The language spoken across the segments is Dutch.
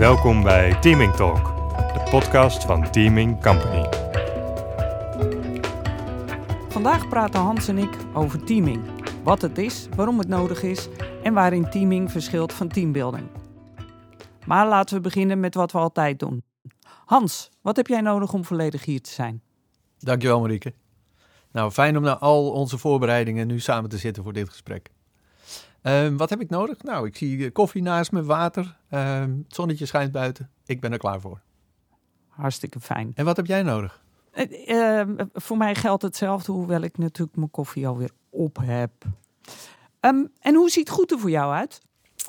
Welkom bij Teaming Talk, de podcast van Teaming Company. Vandaag praten Hans en ik over teaming. Wat het is, waarom het nodig is en waarin teaming verschilt van teambuilding. Maar laten we beginnen met wat we altijd doen. Hans, wat heb jij nodig om volledig hier te zijn? Dankjewel Marieke. Nou, fijn om na al onze voorbereidingen nu samen te zitten voor dit gesprek. Ehm, wat heb ik nodig? Nou, ik zie eh, koffie naast me, water, ehm, het zonnetje schijnt buiten. Ik ben er klaar voor. Hartstikke fijn. En wat heb jij nodig? Eh, eh, voor mij geldt hetzelfde, hoewel ik natuurlijk mijn koffie alweer op heb. Ehm, en hoe ziet goed er voor jou uit?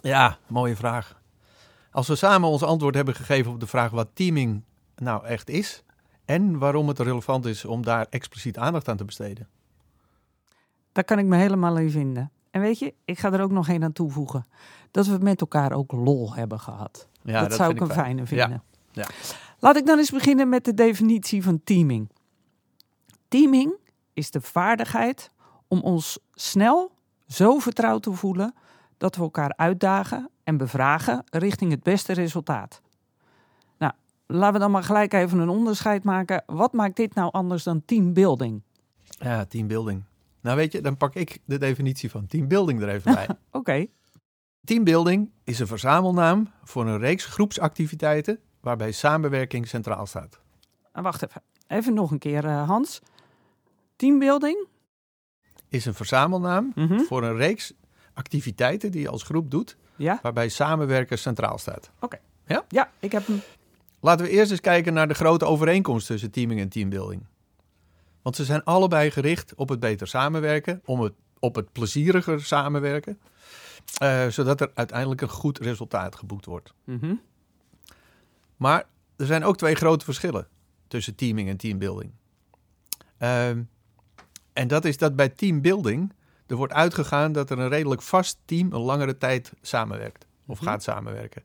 Ja, mooie vraag. Als we samen ons antwoord hebben gegeven op de vraag wat teaming nou echt is en waarom het relevant is om daar expliciet aandacht aan te besteden. Daar kan ik me helemaal in vinden. En weet je, ik ga er ook nog één aan toevoegen. Dat we met elkaar ook lol hebben gehad. Ja, dat, zou ik een fijn. fijne vinden. Ja, Laat ik dan eens beginnen met de definitie van teaming. Teaming is de vaardigheid om ons snel zo vertrouwd te voelen dat we elkaar uitdagen en bevragen richting het beste resultaat. Nou, laten we dan maar gelijk even een onderscheid maken. Wat maakt dit nou anders dan teambuilding? Ja, teambuilding. Nou weet je, dan pak ik de definitie van teambuilding er even bij. Oké, Teambuilding is een verzamelnaam voor een reeks groepsactiviteiten waarbij samenwerking centraal staat. en wacht even. Even nog een keer, eh, Hans. Teambuilding? Is een verzamelnaam Mhm. voor een reeks activiteiten die je als groep doet Ja? waarbij samenwerken centraal staat. Ja, ik heb hem. Laten we eerst eens kijken naar de grote overeenkomst tussen teaming en teambuilding. Want ze zijn allebei gericht op het beter samenwerken, om het, op het plezieriger samenwerken, eh, zodat er uiteindelijk een goed resultaat geboekt wordt. Mhm. Maar er zijn ook twee grote verschillen tussen teaming en teambuilding. Ehm, en dat is dat bij teambuilding er wordt uitgegaan dat er een redelijk vast team een langere tijd samenwerkt of Mhm. gaat samenwerken.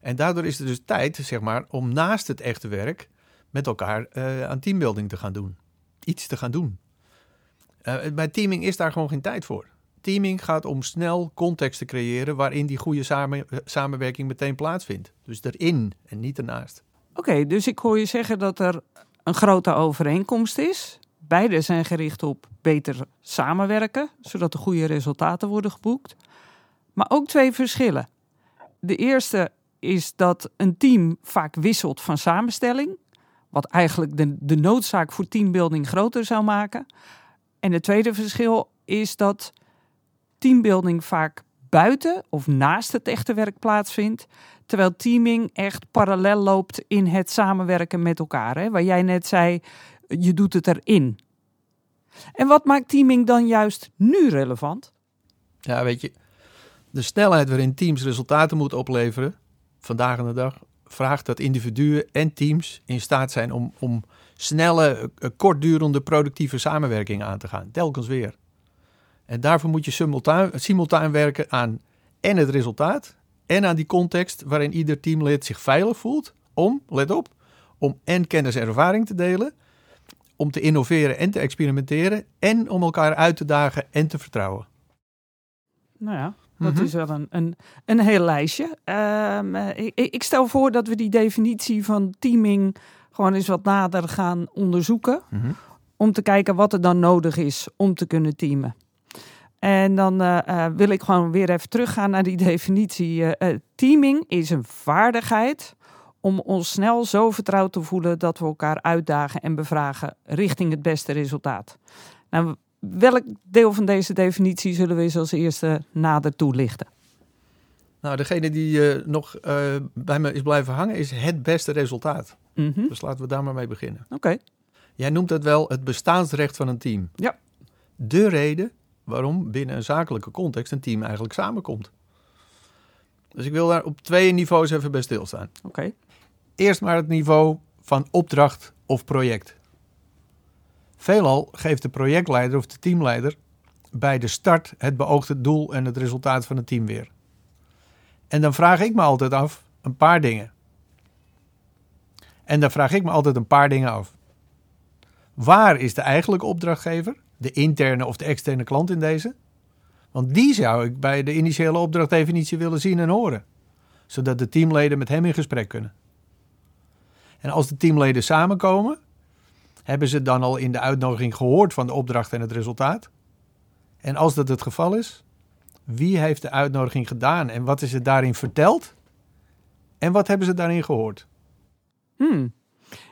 En daardoor is er dus tijd, zeg maar, om naast het echte werk met elkaar eh, aan teambuilding te gaan doen. Iets te gaan doen. Eh, bij teaming is daar gewoon geen tijd voor. Teaming gaat om snel context te creëren waarin die goede samen, samenwerking meteen plaatsvindt. Dus erin en niet ernaast. Oké, dus ik hoor je zeggen dat er een grote overeenkomst is. Beide zijn gericht op beter samenwerken, zodat er goede resultaten worden geboekt. Maar ook twee verschillen. De eerste is dat een team vaak wisselt van samenstelling, wat eigenlijk de, de noodzaak voor teambuilding groter zou maken. En het tweede verschil is dat teambuilding vaak buiten of naast het echte werk plaatsvindt, terwijl teaming echt parallel loopt in het samenwerken met elkaar. Hè? Waar jij net zei, je doet het erin. En wat maakt teaming dan juist nu relevant? Ja, weet je, de snelheid waarin teams resultaten moeten opleveren, vandaag aan de dag, vraagt dat individuen en teams in staat zijn om, om snelle, eh, kortdurende, productieve samenwerking aan te gaan. Telkens weer. En daarvoor moet je simultaan, simultaan werken aan en het resultaat en aan die context waarin ieder teamlid zich veilig voelt om, let op, om en kennis en ervaring te delen, om te innoveren en te experimenteren en om elkaar uit te dagen en te vertrouwen. Nou ja, dat Mhm. is wel een, een, een heel lijstje. Ehm, eh, ik, ik stel voor dat we die definitie van teaming gewoon eens wat nader gaan onderzoeken. om te kijken wat er dan nodig is om te kunnen teamen. En dan eh, eh, wil ik gewoon weer even teruggaan naar die definitie. Teaming is een vaardigheid om ons snel zo vertrouwd te voelen dat we elkaar uitdagen en bevragen richting het beste resultaat. Nou, welk deel van deze definitie zullen we eens als eerste nader toelichten? Nou, degene die eh, nog eh, bij me is blijven hangen is het beste resultaat. Mhm, Dus laten we daar maar mee beginnen. Oké, Jij noemt het wel het bestaansrecht van een team. Ja. De reden waarom binnen een zakelijke context een team eigenlijk samenkomt. Dus ik wil daar op twee niveaus even bij stilstaan. oké. Eerst maar het niveau van opdracht of project. Veelal geeft de projectleider of de teamleider bij de start het beoogde doel en het resultaat van het team weer. En dan vraag ik me altijd af een paar dingen. En dan vraag ik me altijd een paar dingen af. Waar is de eigenlijke opdrachtgever? De interne of de externe klant in deze? Want die zou ik bij de initiële opdrachtdefinitie willen zien en horen. zodat de teamleden met hem in gesprek kunnen. En als de teamleden samenkomen, hebben ze dan al in de uitnodiging gehoord van de opdracht en het resultaat? En als dat het geval is, wie heeft de uitnodiging gedaan en wat is er daarin verteld? En wat hebben ze daarin gehoord? Hmm.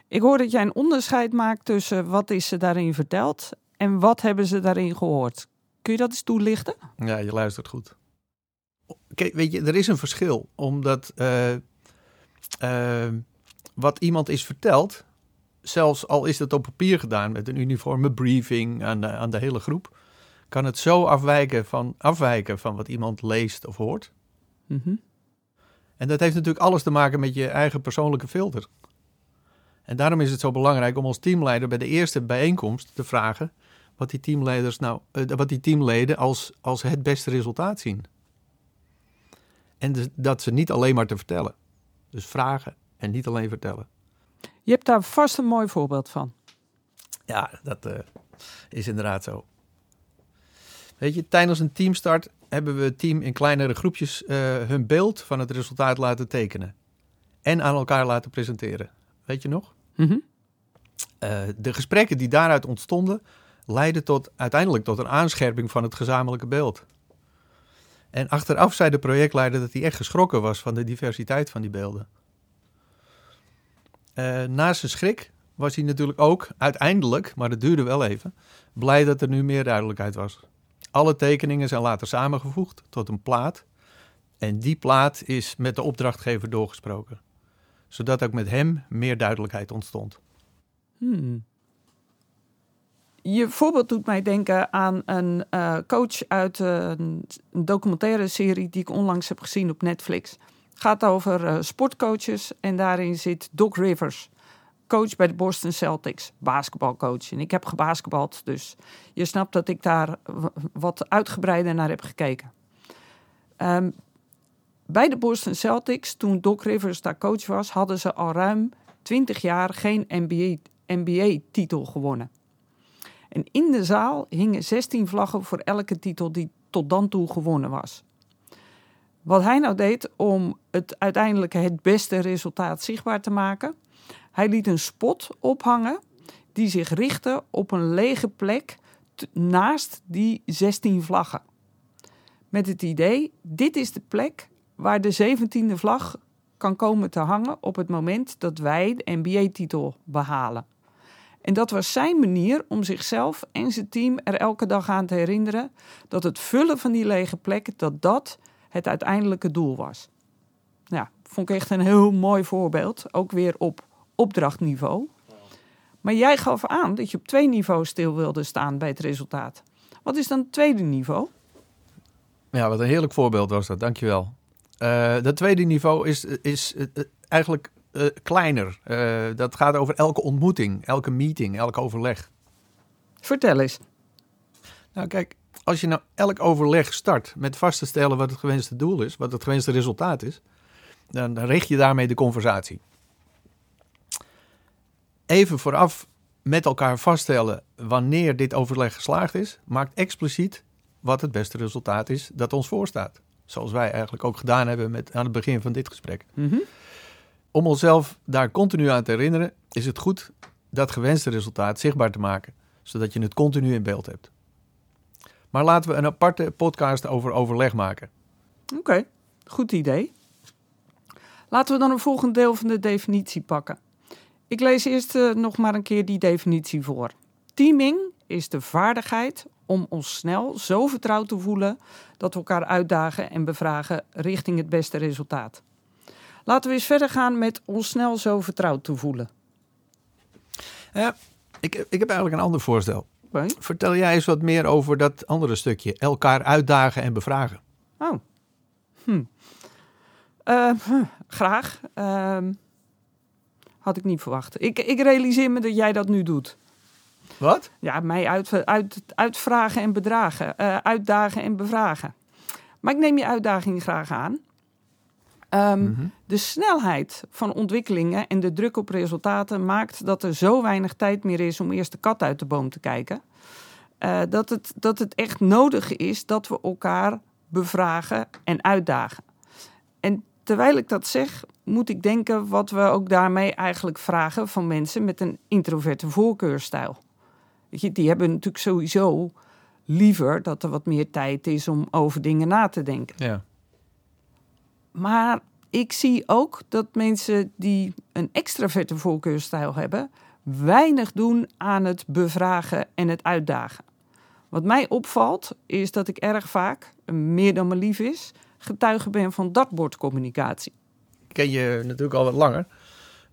Ik hoor dat jij een onderscheid maakt tussen wat is ze daarin verteld en wat hebben ze daarin gehoord. Kun je dat eens toelichten? Ja, je luistert goed. Kijk, weet je, er is een verschil. Omdat uh, uh, wat iemand is verteld, zelfs al is dat op papier gedaan met een uniforme briefing aan de, aan de hele groep, kan het zo afwijken van, afwijken van wat iemand leest of hoort. Mm -hmm. En dat heeft natuurlijk alles te maken met je eigen persoonlijke filter. En daarom is het zo belangrijk om als teamleider bij de eerste bijeenkomst te vragen wat die teamleiders nou, uh, wat die teamleden als, als het beste resultaat zien. En dus dat ze niet alleen maar te vertellen. Dus vragen en niet alleen vertellen. Je hebt daar vast een mooi voorbeeld van. Ja, dat uh, is inderdaad zo. Weet je, tijdens een teamstart hebben we het team in kleinere groepjes uh, hun beeld van het resultaat laten tekenen. En aan elkaar laten presenteren. Weet je nog? Mm -hmm. uh, de gesprekken die daaruit ontstonden, leidden tot, uiteindelijk tot een aanscherping van het gezamenlijke beeld. En achteraf zei de projectleider dat hij echt geschrokken was van de diversiteit van die beelden. Uh, naast zijn schrik was hij natuurlijk ook uiteindelijk, maar dat duurde wel even, blij dat er nu meer duidelijkheid was. Alle tekeningen zijn later samengevoegd tot een plaat. En die plaat is met de opdrachtgever doorgesproken. Zodat ook met hem meer duidelijkheid ontstond. Hmm. Je voorbeeld doet mij denken aan een uh, coach uit een documentaire serie die ik onlangs heb gezien op Netflix. Gaat over uh, sportcoaches en daarin zit Doc Rivers, coach bij de Boston Celtics, basketbalcoach. En ik heb gebasketbald, dus je snapt dat ik daar wat uitgebreider naar heb gekeken. Um, bij de Boston Celtics, toen Doc Rivers daar coach was, hadden ze al ruim 20 jaar geen NBA-titel NBA gewonnen. En in de zaal hingen 16 vlaggen voor elke titel die tot dan toe gewonnen was. Wat hij nou deed om het uiteindelijk het beste resultaat zichtbaar te maken, hij liet een spot ophangen die zich richtte op een lege plek naast die 16 vlaggen. Met het idee, dit is de plek waar de 17e vlag kan komen te hangen op het moment dat wij de NBA-titel behalen. En dat was zijn manier om zichzelf en zijn team er elke dag aan te herinneren dat het vullen van die lege plek, dat dat het uiteindelijke doel was. Ja, vond ik echt een heel mooi voorbeeld, ook weer op opdrachtniveau. Maar jij gaf aan dat je op twee niveaus stil wilde staan bij het resultaat. Wat is dan het tweede niveau? Ja, wat een heerlijk voorbeeld was dat, dankjewel. Uh, dat tweede niveau is, is uh, eigenlijk uh, kleiner. dat gaat over elke ontmoeting, elke meeting, elk overleg. Vertel eens. Nou kijk, als je nou elk overleg start met vast te stellen wat het gewenste doel is, wat het gewenste resultaat is, dan richt je daarmee de conversatie. Even vooraf met elkaar vaststellen wanneer dit overleg geslaagd is, maakt expliciet wat het beste resultaat is dat ons voorstaat. Zoals wij eigenlijk ook gedaan hebben met, aan het begin van dit gesprek. Mm -hmm. Om onszelf daar continu aan te herinneren, is het goed dat gewenste resultaat zichtbaar te maken, zodat je het continu in beeld hebt. Maar laten we een aparte podcast over overleg maken. Oké, okay, goed idee. Laten we dan een volgend deel van de definitie pakken. Ik lees eerst uh, nog maar een keer die definitie voor. Teaming is de vaardigheid om ons snel zo vertrouwd te voelen dat we elkaar uitdagen en bevragen richting het beste resultaat. Laten we eens verder gaan met ons snel zo vertrouwd te voelen. Ik, ik heb eigenlijk een ander voorstel. Vertel jij eens wat meer over dat andere stukje. Elkaar uitdagen en bevragen. Oh. Hm. Uh, graag. Uh, had ik niet verwacht. Ik, ik realiseer me dat jij dat nu doet. Wat? Ja, mij uit, uit, uitvragen en bedragen. Uh, uitdagen en bevragen. Maar ik neem je uitdaging graag aan. Um, mm -hmm. De snelheid van ontwikkelingen en de druk op resultaten maakt dat er zo weinig tijd meer is om eerst de kat uit de boom te kijken. Uh, dat, het, dat het echt nodig is dat we elkaar bevragen en uitdagen. En terwijl ik dat zeg, moet ik denken wat we ook daarmee eigenlijk vragen van mensen met een introverte voorkeurstijl. Die hebben natuurlijk sowieso liever dat er wat meer tijd is om over dingen na te denken. Ja. Maar ik zie ook dat mensen die een extraverte voorkeurstijl hebben, weinig doen aan het bevragen en het uitdagen. Wat mij opvalt, is dat ik erg vaak, meer dan me lief is, getuige ben van dartbordcommunicatie. Ik ken je natuurlijk al wat langer.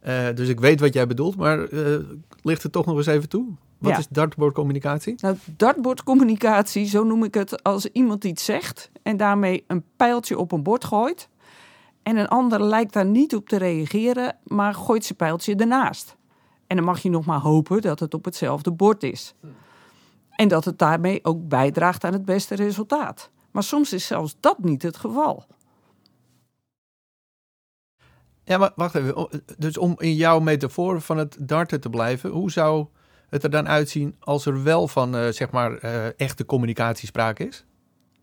Uh, dus ik weet wat jij bedoelt, maar uh, ligt het toch nog eens even toe? Wat Ja. is dartboardcommunicatie? Nou, dartbordcommunicatie, zo noem ik het als iemand iets zegt en daarmee een pijltje op een bord gooit. En een ander lijkt daar niet op te reageren, maar gooit zijn pijltje ernaast. En dan mag je nog maar hopen dat het op hetzelfde bord is. En dat het daarmee ook bijdraagt aan het beste resultaat. Maar soms is zelfs dat niet het geval. Ja, maar wacht even. Dus om in jouw metafoor van het darten te blijven, hoe zou het er dan uitzien als er wel van, eh, zeg maar, eh, echte communicatie sprake is?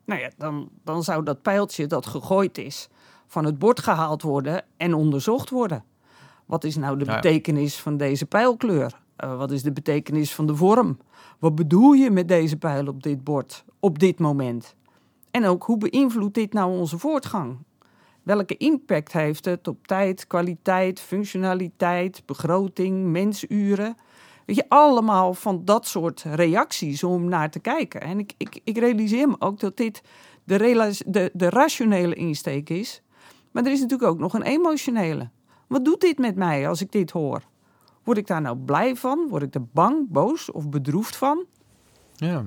Nou ja, dan, dan zou dat pijltje dat gegooid is van het bord gehaald worden en onderzocht worden. Wat is nou de Ja. betekenis van deze pijlkleur? Eh, wat is de betekenis van de vorm? Wat bedoel je met deze pijl op dit bord op dit moment? En ook hoe beïnvloedt dit nou onze voortgang? Welke impact heeft het op tijd, kwaliteit, functionaliteit, begroting, mensuren? Weet je, allemaal van dat soort reacties om naar te kijken. En ik, ik, ik realiseer me ook dat dit de, de, de rationele insteek is. Maar er is natuurlijk ook nog een emotionele. Wat doet dit met mij als ik dit hoor? Word ik daar nou blij van? Word ik er bang, boos of bedroefd van? Ja.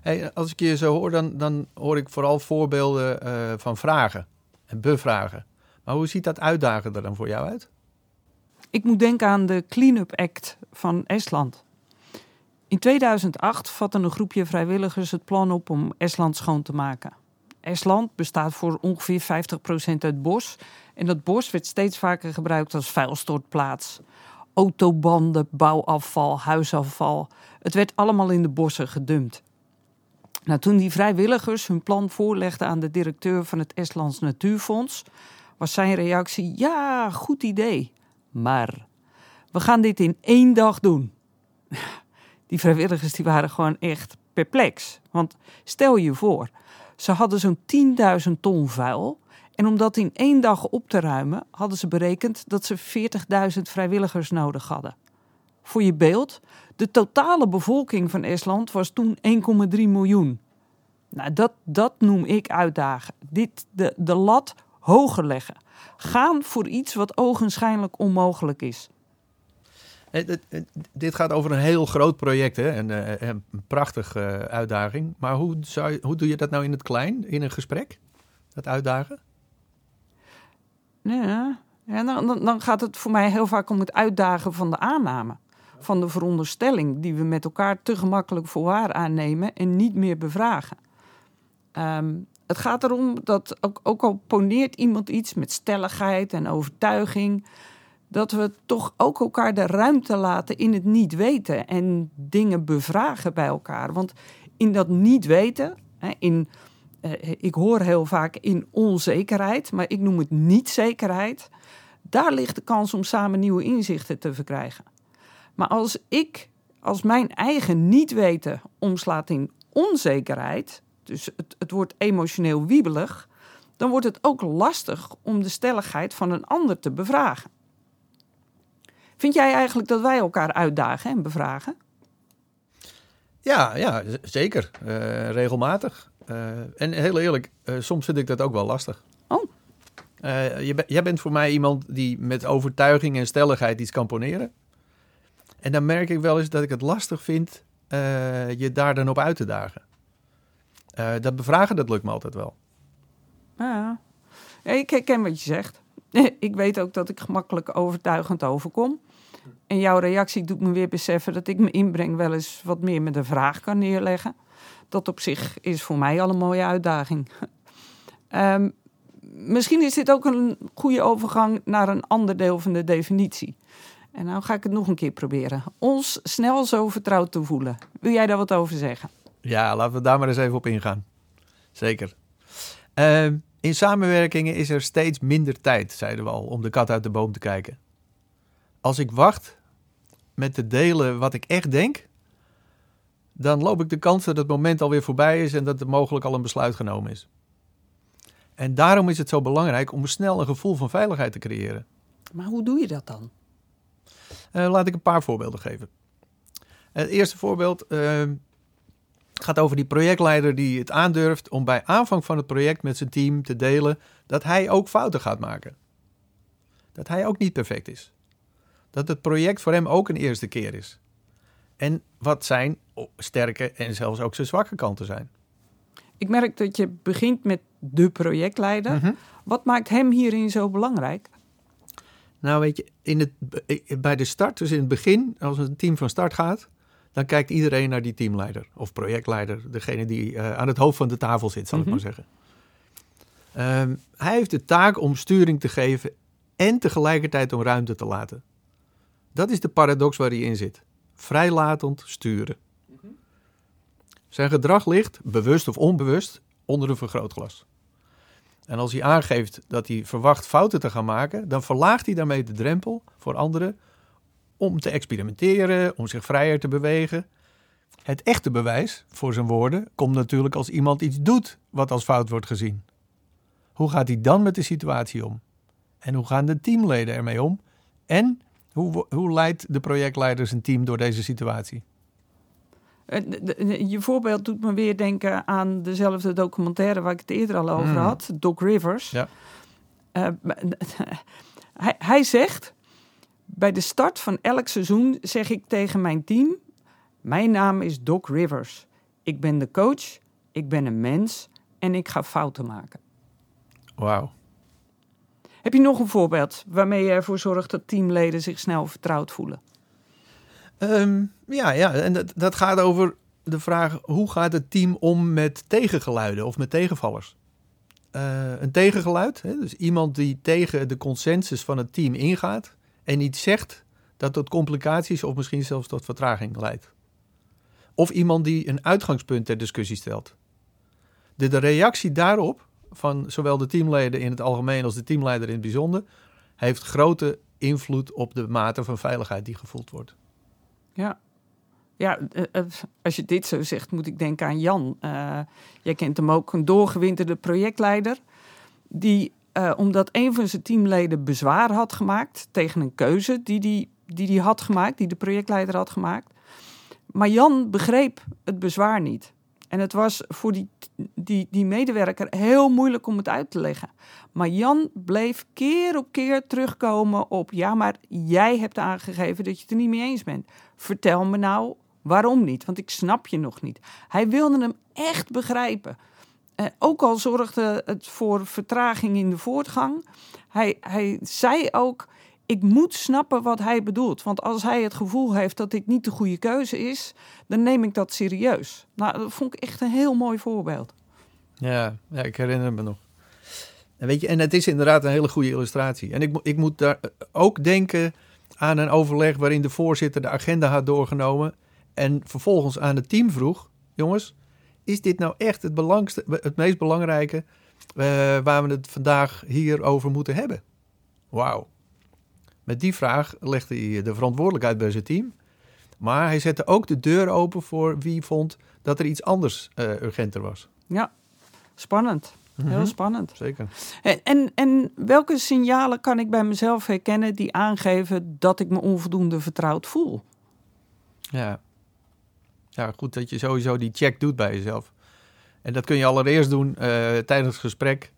Hey, als ik je zo hoor, dan, dan hoor ik vooral voorbeelden eh, van vragen en bevragen. Maar hoe ziet dat uitdagen er dan voor jou uit? Ik moet denken aan de Cleanup Act van Estland. In 2008 vatte een groepje vrijwilligers het plan op om Estland schoon te maken. Estland bestaat voor ongeveer 50% uit bos. En dat bos werd steeds vaker gebruikt als vuilstortplaats. Autobanden, bouwafval, huisafval. Het werd allemaal in de bossen gedumpt. Nou, toen die vrijwilligers hun plan voorlegden aan de directeur van het Estlands Natuurfonds, was zijn reactie: ja, goed idee. Maar we gaan dit in één dag doen. Die vrijwilligers die waren gewoon echt perplex. Want stel je voor, ze hadden zo'n 10.000 ton vuil. En om dat in één dag op te ruimen, hadden ze berekend dat ze 40.000 vrijwilligers nodig hadden. Voor je beeld, de totale bevolking van Estland was toen 1,3 miljoen. Nou, dat, dat noem ik uitdagen. Dit, de, de lat hoger leggen. Gaan voor iets wat ogenschijnlijk onmogelijk is. Dit, eh, gaat over een heel groot project, hè? En, eh, een prachtige eh, uitdaging. Maar hoe, zou hoe doe je dat nou in het klein, in een gesprek? Dat uitdagen? Ja, dan, dan gaat het voor mij heel vaak om het uitdagen van de aanname. Van de veronderstelling die we met elkaar te gemakkelijk voor waar aannemen en niet meer bevragen. Ehm, het gaat erom dat, ook, ook al poneert iemand iets met stelligheid en overtuiging, dat we toch ook elkaar de ruimte laten in het niet weten en dingen bevragen bij elkaar. Want in dat niet weten, in, eh, ik hoor heel vaak in onzekerheid, maar ik noem het niet-zekerheid, daar ligt de kans om samen nieuwe inzichten te verkrijgen. Maar als ik, als mijn eigen niet weten omslaat in onzekerheid, dus het, het wordt emotioneel wiebelig, dan wordt het ook lastig om de stelligheid van een ander te bevragen. Vind jij eigenlijk dat wij elkaar uitdagen en bevragen? Ja, ja zeker. Eh, regelmatig. Eh, en heel eerlijk, eh, soms vind ik dat ook wel lastig. Oh. Je jij bent voor mij iemand die met overtuiging en stelligheid iets kan poneren. En dan merk ik wel eens dat ik het lastig vind je daar dan op uit te dagen. Dat bevragen, dat lukt me altijd wel. Ja, ik herken wat je zegt. Ik weet ook dat ik gemakkelijk overtuigend overkom. En jouw reactie doet me weer beseffen dat ik me inbreng wel eens wat meer met een vraag kan neerleggen. Dat op zich is voor mij al een mooie uitdaging. Ehm, misschien is dit ook een goede overgang naar een ander deel van de definitie. En nou ga ik het nog een keer proberen. Ons snel zo vertrouwd te voelen. Wil jij daar wat over zeggen? Ja, laten we daar maar eens even op ingaan. Zeker. Eh, In samenwerkingen is er steeds minder tijd, zeiden we al, om de kat uit de boom te kijken. Als ik wacht met te delen wat ik echt denk, dan loop ik de kans dat het moment alweer voorbij is en dat er mogelijk al een besluit genomen is. En daarom is het zo belangrijk om snel een gevoel van veiligheid te creëren. Maar hoe doe je dat dan? Uh, laat ik een paar voorbeelden geven. Het eerste voorbeeld uh, gaat over die projectleider die het aandurft om bij aanvang van het project met zijn team te delen dat hij ook fouten gaat maken. Dat hij ook niet perfect is. Dat het project voor hem ook een eerste keer is. En wat zijn sterke en zelfs ook zijn zwakke kanten zijn. Ik merk dat je begint met de projectleider. Mhm. Wat maakt hem hierin zo belangrijk? Nou, weet je, in het, bij de start, dus in het begin, als een team van start gaat, dan kijkt iedereen naar die teamleider of projectleider, degene die eh, aan het hoofd van de tafel zit, zal Mhm. ik maar zeggen. Ehm, hij heeft de taak om sturing te geven en tegelijkertijd om ruimte te laten. Dat is de paradox waar hij in zit. Vrijlatend sturen. Zijn gedrag ligt, bewust of onbewust, onder een vergrootglas. En als hij aangeeft dat hij verwacht fouten te gaan maken, dan verlaagt hij daarmee de drempel voor anderen om te experimenteren, om zich vrijer te bewegen. Het echte bewijs voor zijn woorden komt natuurlijk als iemand iets doet wat als fout wordt gezien. Hoe gaat hij dan met de situatie om? En hoe gaan de teamleden ermee om? En hoe, hoe leidt de projectleider zijn team door deze situatie? Eh, Je voorbeeld doet me weer denken aan dezelfde documentaire waar ik het eerder al over Mm. had, Doc Rivers. Ja. Eh, hij, hij zegt, bij de start van elk seizoen zeg ik tegen mijn team, mijn naam is Doc Rivers. Ik ben de coach, ik ben een mens en ik ga fouten maken. Wauw. Heb je nog een voorbeeld waarmee je ervoor zorgt dat teamleden zich snel vertrouwd voelen? Ehm, ja, ja, en dat, dat gaat over de vraag: hoe gaat het team om met tegengeluiden of met tegenvallers? Eh, een tegengeluid, hè, dus iemand die tegen de consensus van het team ingaat en iets zegt dat tot complicaties of misschien zelfs tot vertraging leidt. Of iemand die een uitgangspunt ter discussie stelt. De, de reactie daarop van zowel de teamleden in het algemeen als de teamleider in het bijzonder heeft grote invloed op de mate van veiligheid die gevoeld wordt. Ja. Ja, eh, eh, als je dit zo zegt, moet ik denken aan Jan. Eh, jij kent hem ook, een doorgewinterde projectleider. Die, omdat een van zijn teamleden bezwaar had gemaakt tegen een keuze die die, die die had gemaakt, die de projectleider had gemaakt. Maar Jan begreep het bezwaar niet. En het was voor die, die, die medewerker heel moeilijk om het uit te leggen. Maar Jan bleef keer op keer terugkomen op: ja, maar jij hebt aangegeven dat je het er niet mee eens bent. Vertel me nou waarom niet, want ik snap je nog niet. Hij wilde hem echt begrijpen. Eh, ook al zorgde het voor vertraging in de voortgang. Hij, hij zei ook: ik moet snappen wat hij bedoelt. Want als hij het gevoel heeft dat dit niet de goede keuze is, dan neem ik dat serieus. Nou, dat vond ik echt een heel mooi voorbeeld. Ja, ja, ik herinner me nog. En, weet je, en het is inderdaad een hele goede illustratie. En ik, ik moet daar eh, ook denken aan een overleg waarin de voorzitter de agenda had doorgenomen. En vervolgens aan het team vroeg: jongens, is dit nou echt het, belangste, het meest belangrijke eh, waar we het vandaag hier over moeten hebben? Wauw. Met die vraag legde hij de verantwoordelijkheid bij zijn team. Maar hij zette ook de deur open voor wie vond dat er iets anders eh, urgenter was. Ja, spannend. Heel Mhm. spannend. Zeker. En, en, en welke signalen kan ik bij mezelf herkennen die aangeven dat ik me onvoldoende vertrouwd voel? Ja. Ja, goed dat je sowieso die check doet bij jezelf. En dat kun je allereerst doen eh, tijdens het gesprek.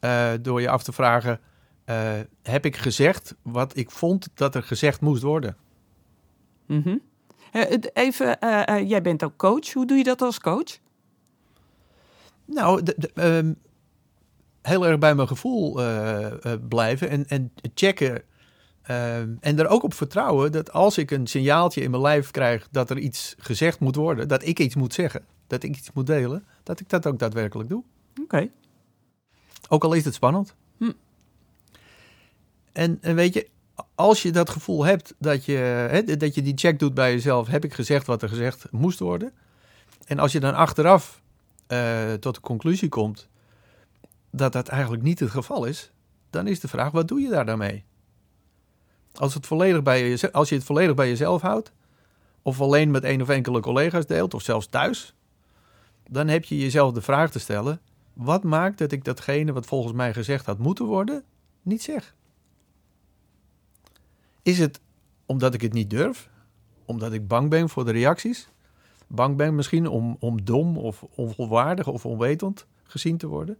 eh, door je af te vragen: eh, heb ik gezegd wat ik vond dat er gezegd moest worden? Eh, het- Even, eh, jij bent ook coach. Hoe doe je dat als coach? Nou, de- de, ehm, heel erg bij mijn gevoel blijven en, en checken. ehm, en er ook op vertrouwen dat als ik een signaaltje in mijn lijf krijg dat er iets gezegd moet worden, dat ik iets moet zeggen, dat ik iets moet delen, dat ik dat ook daadwerkelijk doe. Oké. Ook al is het spannend. Hm. En, en weet je, als je dat gevoel hebt dat je, hè, dat je die check doet bij jezelf, heb ik gezegd wat er gezegd moest worden? En als je dan achteraf eh, tot de conclusie komt dat dat eigenlijk niet het geval is, dan is de vraag: wat doe je daar dan mee? Als, het volledig bij je, als je het volledig bij jezelf houdt, of alleen met één of enkele collega's deelt, of zelfs thuis, dan heb je jezelf de vraag te stellen: wat maakt dat ik datgene wat volgens mij gezegd had moeten worden, niet zeg? Is het omdat ik het niet durf? Omdat ik bang ben voor de reacties? Bang ben misschien om, om dom of onvolwaardig of onwetend gezien te worden?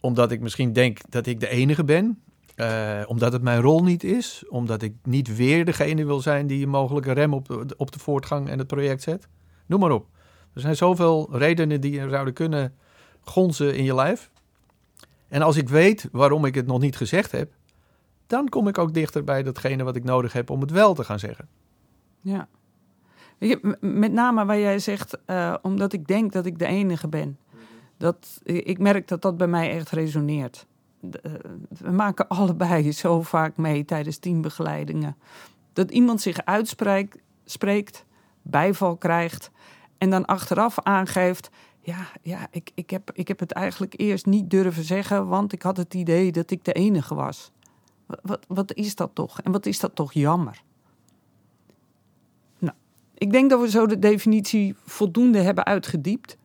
Omdat ik misschien denk dat ik de enige ben? Uh, omdat het mijn rol niet is? Omdat ik niet weer degene wil zijn die een mogelijke rem op de, op de voortgang en het project zet? Noem maar op. Er zijn zoveel redenen die er zouden kunnen gonzen in je lijf. En als ik weet waarom ik het nog niet gezegd heb, dan kom ik ook dichter bij datgene wat ik nodig heb om het wel te gaan zeggen. Ja. Met name waar jij zegt, uh, omdat ik denk dat ik de enige ben. Dat, ik merk dat dat bij mij echt resoneert. Eh, we maken allebei zo vaak mee tijdens teambegeleidingen. Dat iemand zich uitspreekt, spreekt, bijval krijgt en dan achteraf aangeeft: ja, ja ik, ik, heb, ik heb het eigenlijk eerst niet durven zeggen, want ik had het idee dat ik de enige was. Wat, wat, is dat toch? En wat is dat toch jammer? Nou, ik denk dat we zo de definitie voldoende hebben uitgediept.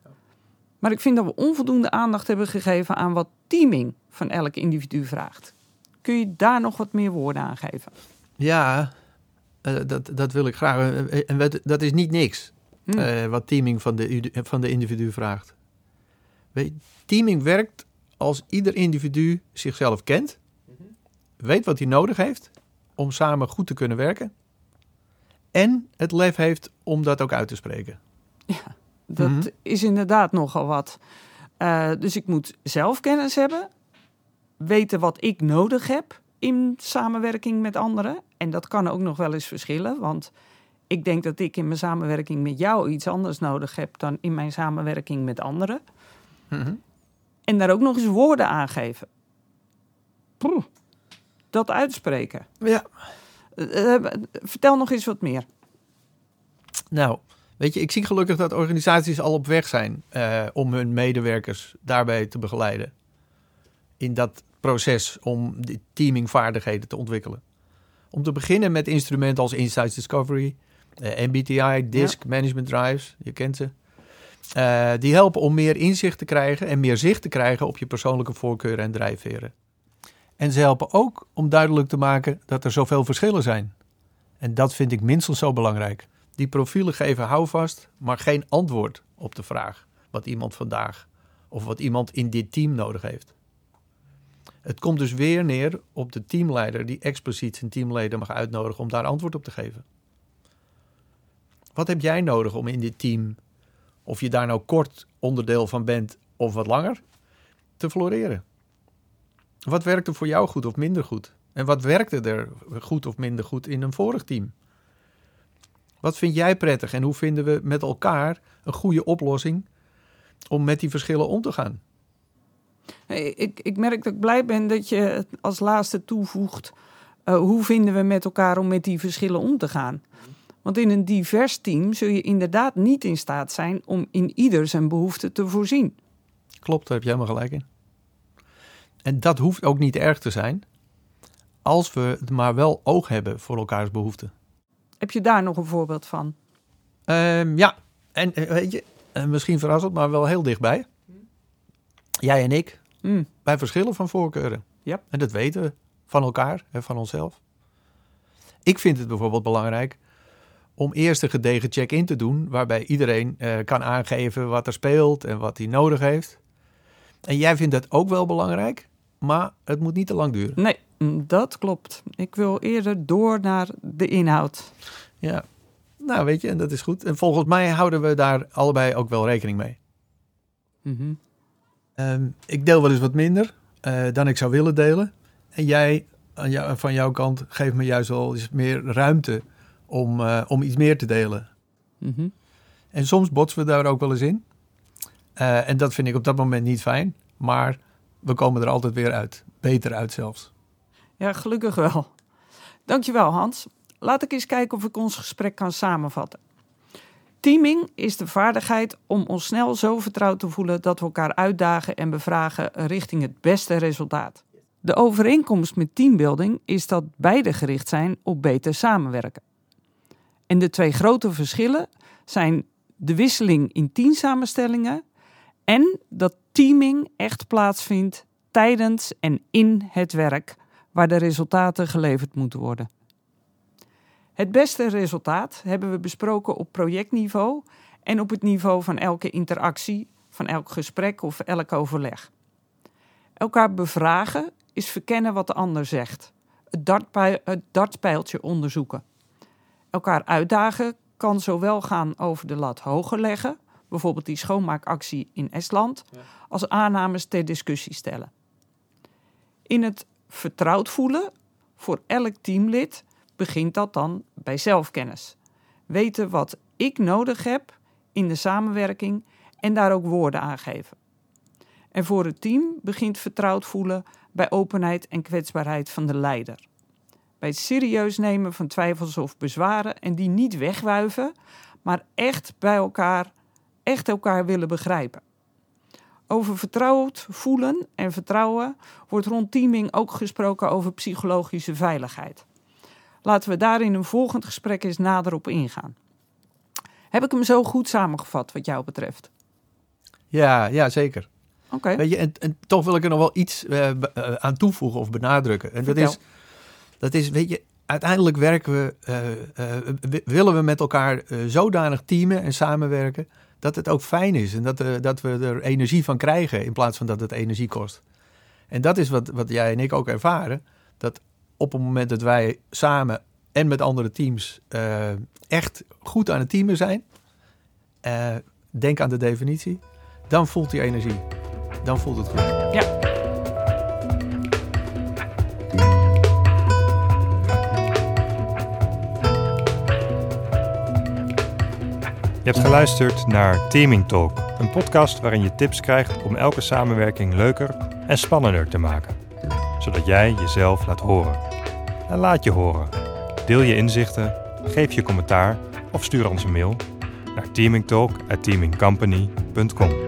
Maar ik vind dat we onvoldoende aandacht hebben gegeven aan wat teaming van elk individu vraagt. Kun je daar nog wat meer woorden aan geven? Ja, uh, dat, dat wil ik graag. Eh, en dat is niet niks. Hmm. Uh, wat teaming van de, van de individu vraagt. Weet, teaming werkt als ieder individu zichzelf kent weet wat hij nodig heeft om samen goed te kunnen werken. En het lef heeft om dat ook uit te spreken. Ja, dat mhm. is inderdaad nogal wat. Uh, dus ik moet zelf kennis hebben, weten wat ik nodig heb in samenwerking met anderen. En dat kan ook nog wel eens verschillen, want ik denk dat ik in mijn samenwerking met jou iets anders nodig heb dan in mijn samenwerking met anderen. Mm En daar ook nog eens woorden aan geven. Dat uitspreken. Ja. Uh, vertel nog eens wat meer. Nou, weet je, ik zie gelukkig dat organisaties al op weg zijn uh, om hun medewerkers daarbij te begeleiden. In dat proces om die teamingvaardigheden te ontwikkelen. Om te beginnen met instrumenten als Insights Discovery, uh, MBTI, DISC, Management Drives, je kent ze. die helpen om meer inzicht te krijgen en meer zicht te krijgen op je persoonlijke voorkeuren en drijfveren. En ze helpen ook om duidelijk te maken dat er zoveel verschillen zijn. En dat vind ik minstens zo belangrijk. Die profielen geven houvast, maar geen antwoord op de vraag wat iemand vandaag of wat iemand in dit team nodig heeft. Het komt dus weer neer op de teamleider die expliciet zijn teamleden mag uitnodigen om daar antwoord op te geven. Wat heb jij nodig om in dit team, of je daar nou kort onderdeel van bent of wat langer, te floreren? Wat werkte voor jou goed of minder goed? En wat werkte er goed of minder goed in een vorig team? Wat vind jij prettig en hoe vinden we met elkaar een goede oplossing om met die verschillen om te gaan? Ik, ik merk dat ik blij ben dat je als laatste toevoegt. Uh, hoe vinden we met elkaar om met die verschillen om te gaan? Want in een divers team zul je inderdaad niet in staat zijn om in ieder zijn behoefte te voorzien. Klopt, daar heb jij helemaal gelijk in. En dat hoeft ook niet erg te zijn, als we maar wel oog hebben voor elkaars behoeften. Heb je daar nog een voorbeeld van? Um, ja, en eh, weet je, eh, misschien verrassend, maar wel heel dichtbij. Jij en ik, mm. wij verschillen van voorkeuren. Yep. En dat weten we van elkaar en van onszelf. Ik vind het bijvoorbeeld belangrijk om eerst een gedegen check-in te doen, waarbij iedereen uh, kan aangeven wat er speelt en wat hij nodig heeft. En jij vindt dat ook wel belangrijk? Maar het moet niet te lang duren. Nee, dat klopt. Ik wil eerder door naar de inhoud. Ja, nou weet je, en dat is goed. En volgens mij houden we daar allebei ook wel rekening mee. Mhm. Ehm, ik deel wel eens wat minder uh, dan ik zou willen delen. En jij, jou, van jouw kant, geeft me juist wel eens meer ruimte om, uh, om iets meer te delen. Mhm. En soms botsen we daar ook wel eens in. Uh, en dat vind ik op dat moment niet fijn. Maar we komen er altijd weer uit. Beter uit zelfs. Ja, gelukkig wel. Dankjewel Hans. Laat ik eens kijken of ik ons gesprek kan samenvatten. Teaming is de vaardigheid om ons snel zo vertrouwd te voelen dat we elkaar uitdagen en bevragen richting het beste resultaat. De overeenkomst met teambuilding is dat beide gericht zijn op beter samenwerken. En de twee grote verschillen zijn de wisseling in teamsamenstellingen en dat teaming echt plaatsvindt tijdens en in het werk waar de resultaten geleverd moeten worden. Het beste resultaat hebben we besproken op projectniveau en op het niveau van elke interactie, van elk gesprek of elk overleg. Elkaar bevragen is verkennen wat de ander zegt. Het, het dartpijltje onderzoeken. Elkaar uitdagen kan zowel gaan over de lat hoger leggen, bijvoorbeeld die schoonmaakactie in Estland, als aannames ter discussie stellen. In het vertrouwd voelen voor elk teamlid begint dat dan bij zelfkennis. Weten wat ik nodig heb in de samenwerking en daar ook woorden aan geven. En voor het team begint vertrouwd voelen bij openheid en kwetsbaarheid van de leider. Bij het serieus nemen van twijfels of bezwaren en die niet wegwuiven, maar echt bij elkaar, echt elkaar willen begrijpen. Over vertrouwd voelen en vertrouwen wordt rond teaming ook gesproken over psychologische veiligheid. Laten we daar in een volgend gesprek eens nader op ingaan. Heb ik hem zo goed samengevat wat jou betreft? Ja, ja zeker. Oké. Weet je, en, en toch wil ik er nog wel iets uh, aan toevoegen of benadrukken. En dat is, dat is, weet je, uiteindelijk werken we, uh, willen we met elkaar zodanig teamen en samenwerken dat het ook fijn is en dat, dat we er energie van krijgen in plaats van dat het energie kost. En dat is wat, wat jij en ik ook ervaren. Dat op het moment dat wij samen en met andere teams uh, echt goed aan het teamen zijn, uh, denk aan de definitie, dan voelt die energie. Dan voelt het goed. Ja. Je hebt geluisterd naar Teaming Talk, een podcast waarin je tips krijgt om elke samenwerking leuker en spannender te maken, zodat jij jezelf laat horen. En laat je horen. Deel je inzichten, geef je commentaar of stuur ons een mail naar teamingtalk@teamingcompany.com.